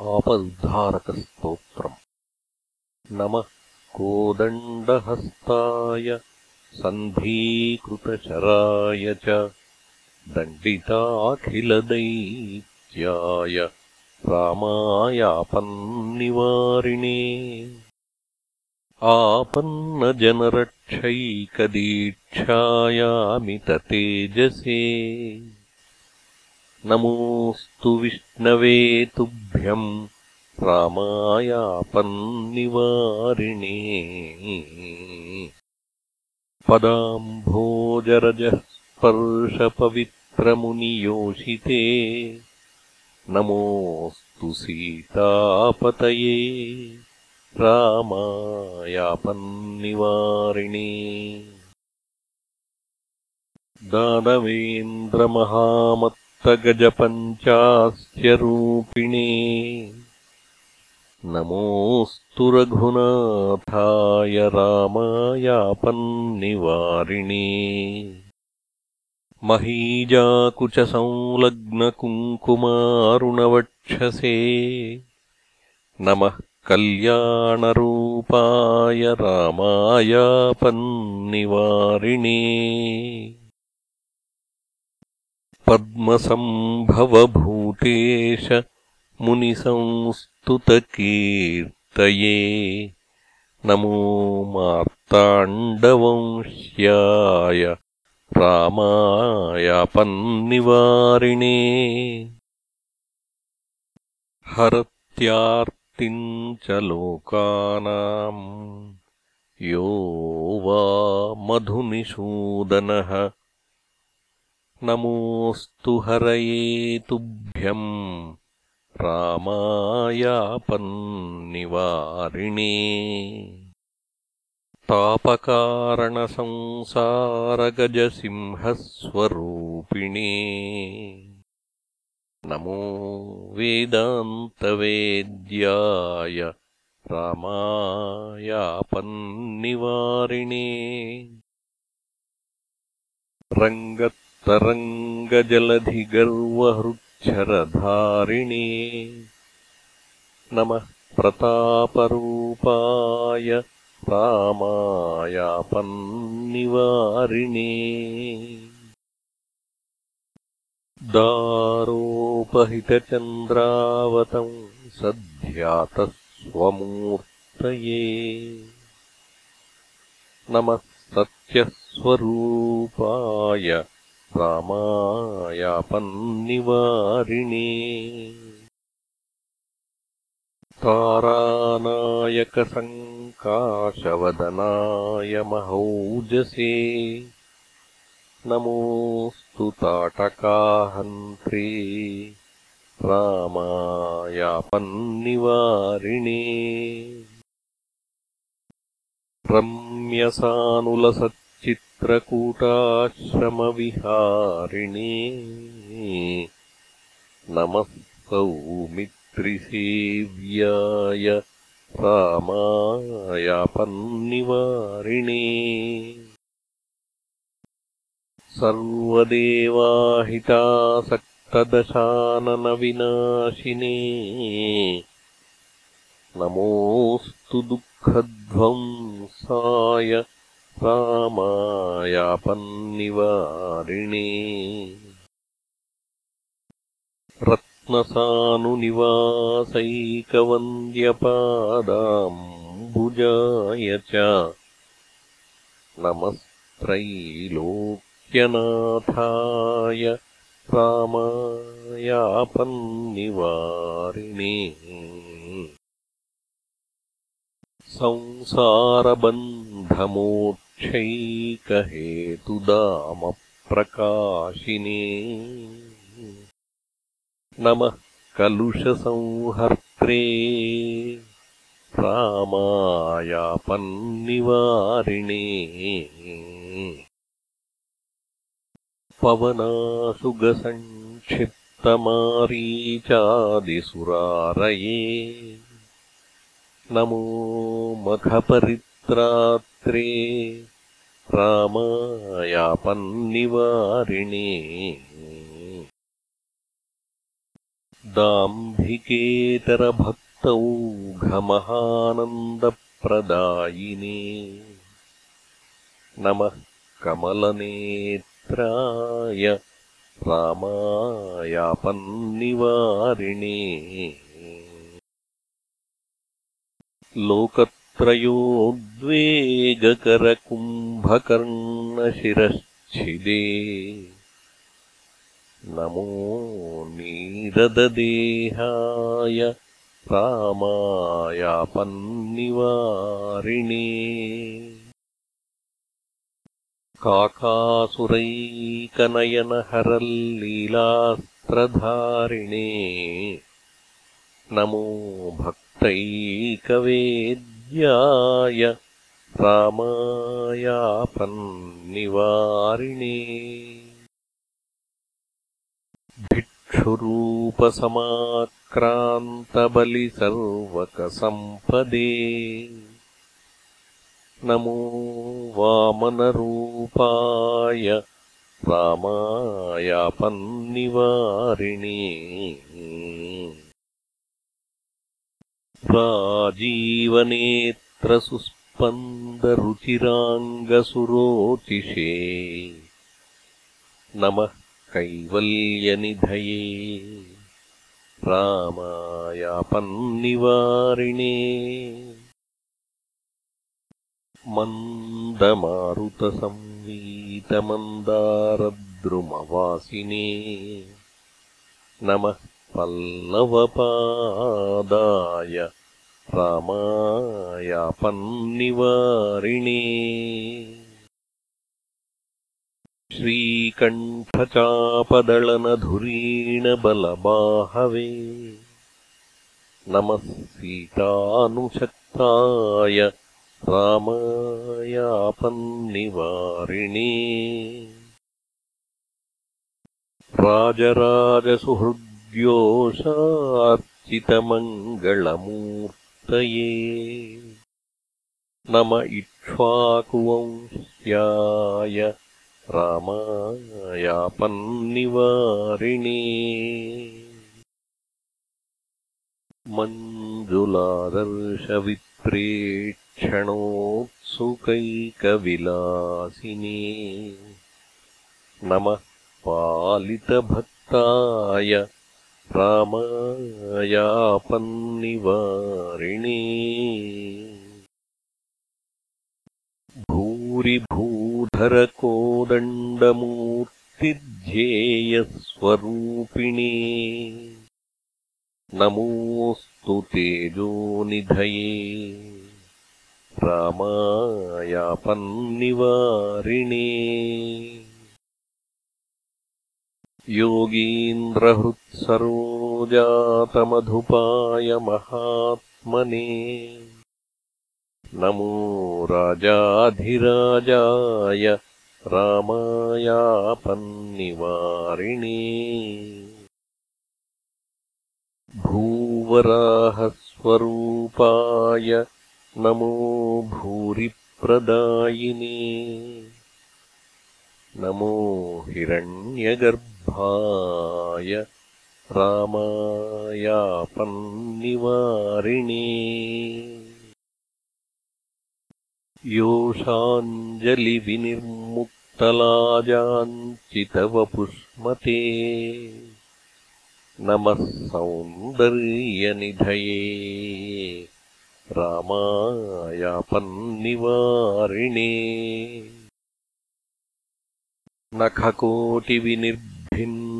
आपदुद्धारकस्तोत्रम् नमः कोदण्डहस्ताय सन्धीकृतशराय च दण्डिताखिलदैत्याय रामायापन्निवारिणे। आपन्नजनरक्षैकदीक्षायामिततेजसे नमोऽस्तु विष्णवे तुभ्यम् रामायापन्निवारिणे। पदाम्भोजरजः स्पर्शपवित्रमुनियोषिते नमोऽस्तु सीतापतये। रामायापन्निवारिणे दानवेन्द्रमहामत्तगजपञ्चास्यरूपिणे नमोऽस्तु रघुनाथाय रामायापन्निवारिणे। महीजाकुचसंलग्नकुङ्कुमारुणवक्षसे। नमः कल्याणरूपाय रामायापन्निवारिणे पद्मसम्भवभूतेश मुनिसंस्तुतकीर्तये। नमो मार्ताण्डवंश्याय रामायापन्निवारिणे। हरत्यार्तिम् च लोकानाम् यो वा मधुनिषूदनः नमोऽस्तु हरये तुभ्यम् रामायापन्निवारिणे। तापकारणसंसारगजसिंहस्वरूपिणे। नमो वेदान्तवेद्याय रामायापन्निवारिणे रङ्गत्तरङ्गजलधिगर्वहृच्छरधारिणे नमः प्रतापरूपाय रामायापन्निवारिणे। दारोपहितचन्द्रावतं सध्यातस्वमूर्तये। नमः सत्यस्वरूपाय रामायापन्निवारिणे। तारानायकसङ्काशवदनाय महौजसे। नमोऽस्तु ताटकाहन्त्रे। रामायापन्निवारिणे रम्यसानुलसच्चित्रकूटाश्रमविहारिणे नमः सौमित् त्रिसेव्याय रामायापन्निवारिणे। सर्वदेवाहितासक्तदशाननविनाशिने। नमोऽस्तु दुःखध्वंसाय रामायापन्निवारिणे। रत्नसानुनिवासैकवन्द्यपादाम्बुजाय च। नमस्त्रैलोक्यनाथाय रामायापन्निवारिणे संसारबन्धमोक्षैकहेतुदामप्रकाशिने नमः कलुषसंहर्त्रे रामायापन्निवारिणे पवनासुगसङ्क्षिप्तमारीचादिसुरारये नमो मखपरित्रात्रे रामायापन्निवारिणे। दाम्भिकेतरभक्तौघमहानन्दप्रदायिने नमः कमलनेत्राय रामायापन्निवारिणे लोकत्रयोद्वेगकरकुम्भकर्णशिरश्छिदे नमो नीरददेहाय रामायापन्निवारिणे। काकासुरैकनयनहरल्लीलास्त्रधारिणे। नमो भक्तैकवेद्याय रामायापन्निवारिणे। भिक्षुरूपसमाक्रान्तबलिसर्वकसम्पदे। नमो वामनरूपाय रामायापन्निवारिणे राजीवनेत्रसुस्पन्दरुचिराङ्गसुरोचिषे नमः कैवल्यनिधये। रामायापन्निवारिणे। मन्दमारुतसंवीतमन्दारद्रुमवासिने। नमः पल्लवपादाय रामायापन्निवारिणे। श्रीकण्ठचापदलनधुरीणबलबाहवे नमः सीतानुशक्ताय रामायापन्निवारिणे राजराजसुहृद्योषार्चितमङ्गलमूर्तये नम इक्ष्वाकुवंश्याय रामायापन्निवारिणे। मञ्जुलादर्शविप्रेक्षणोत्सुकैकविलासिने। नमः पालितभक्ताय रामायापन्निवारिणे। भूरिभूधरकोदण्डमूर्तिध्येयस्वरूपिणे। नमोऽस्तु तेजोनिधये। रामायापन्निवारिणे योगीन्द्रहृत्सरोजातमधुपाय महात्मने नमो राजाधिराजाय रामायापन्निवारिणे। भूवराहस्वरूपाय नमो भूरिप्रदायिने। नमो हिरण्यगर्भाय रामायापन्निवारिणे। योषाञ्जलिविनिर्मुक्तलाजाञ्चितवपुष्मते। नमः सौन्दर्यनिधये। रामायापन्निवारिणे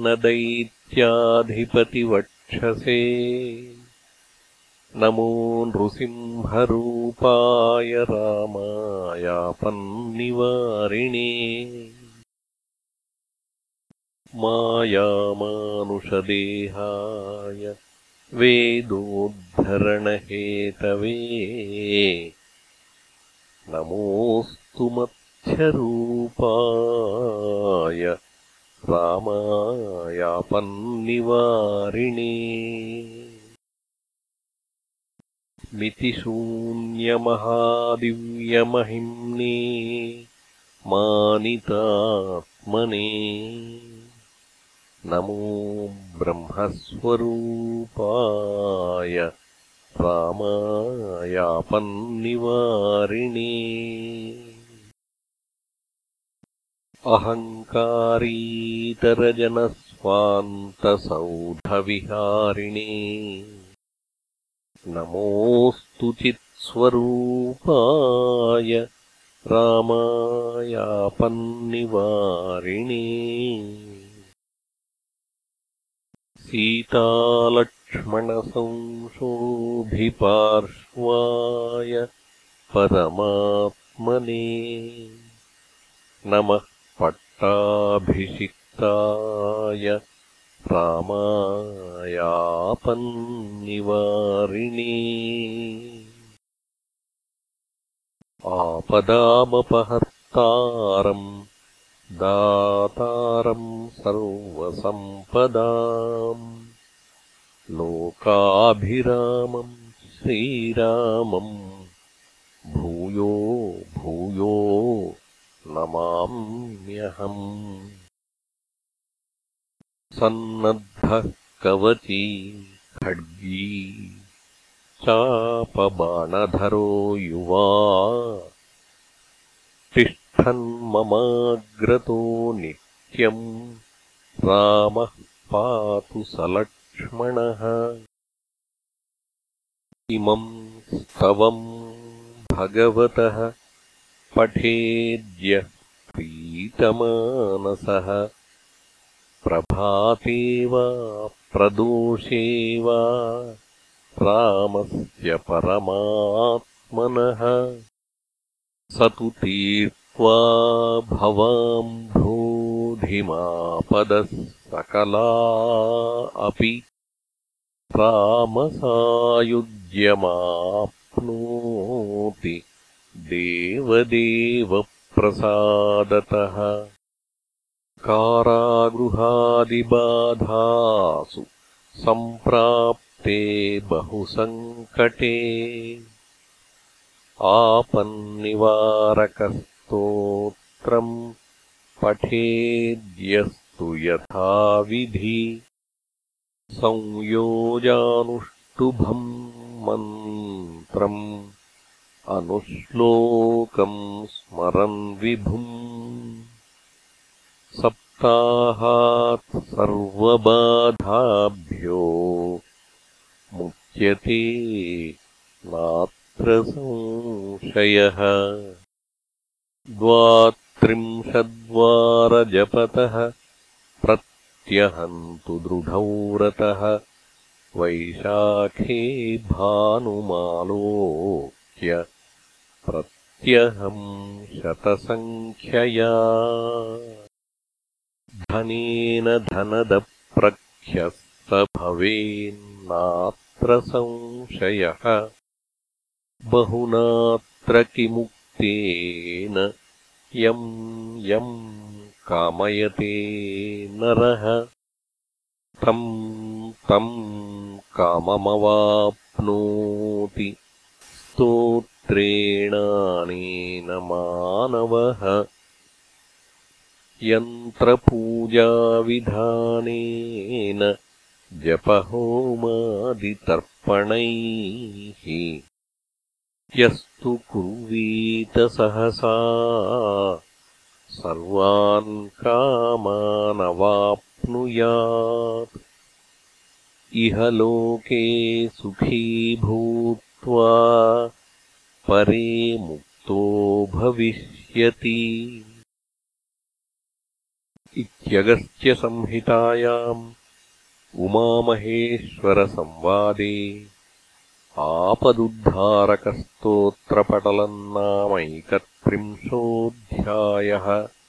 नखकोटिविनिर्भिन्नदैत्याधिपतिवक्षसे नमो नृसिंहरूपाय रामायापन्निवारिणे। मायामानुषदेहाय वेदोद्धरणहेतवे। नमोऽस्तु मत्स्यरूपाय रामायापन्निवारिणे। मितिशून्यमहादिव्यमहिम्ने मानितात्मने। नमो ब्रह्मस्वरूपाय रामायापन्निवारिणे अहङ्कारीतरजनस्वान्तसौधविहारिणे। नमोऽस्तु चित्स्वरूपाय रामायापन्निवारिणे। सीतालक्ष्मणसंशोभिपार्श्वाय परमात्मने। नमः पट्टाभिषिक्ताय रामायापन्निवारिणे। आपदामपहर्तारम् दातारम् सर्वसम्पदाम्। लोकाभिरामम् श्रीरामम् भूयो भूयो नमाम्यहम्। सन्नद्धः कवची खड्गी। चापबाणधरो युवा। तिष्ठन्ममाग्रतो नित्यम्। रामः पातु सलक्ष्मणः। इमम् स्तवम् भगवतः पठेद्यः प्रीतमानसः प्रभाते वा प्रदोषे वा रामस्य परमात्मनः। स तु तीर्त्वा भवाम्भोधिमापदः सकला अपि। रामसायुज्यमाप्नोति देवदेवप्रसादतः कारागृहादिबाधासु सम्प्राप्ते बहुसङ्कटे आपन्निवारकस्तोत्रम् पठेद्यस्तु यथाविधि संयोजानुष्टुभम् मन्त्रम् अनुश्लोकम् स्मरन् विभुम्। सप्ताहात् सर्वबाधाभ्यो मुच्यते नात्र संशयः। द्वात्रिंशद्वारजपतः प्रत्यहन्तु दृढौ रतः वैशाखे भानुमालोक्य प्रत्यहम् शतसङ्ख्यया। धनेन धनदप्रख्यः स भवेन्नात्र संशयः। बहुनात्र किमुक्तेन यम् यम् कामयते नरः। तम् तम् काममवाप्नोति स्तोत्रेणानेन मानवः। यन्त्रपूजाविधानेन जपहोमादितर्पणैः। यस्तु कुर्वीत सहसा। सर्वान् कामानवाप्नुयात्। इह लोके सुखी भूत्वा परे मुक्तो भविष्यति। इत्यगस्त्यसंहितायाम् उमामहेश्वरसंवादे आपदुद्धारकस्तोत्रपटलम् नामैकत्रिंशोऽध्यायः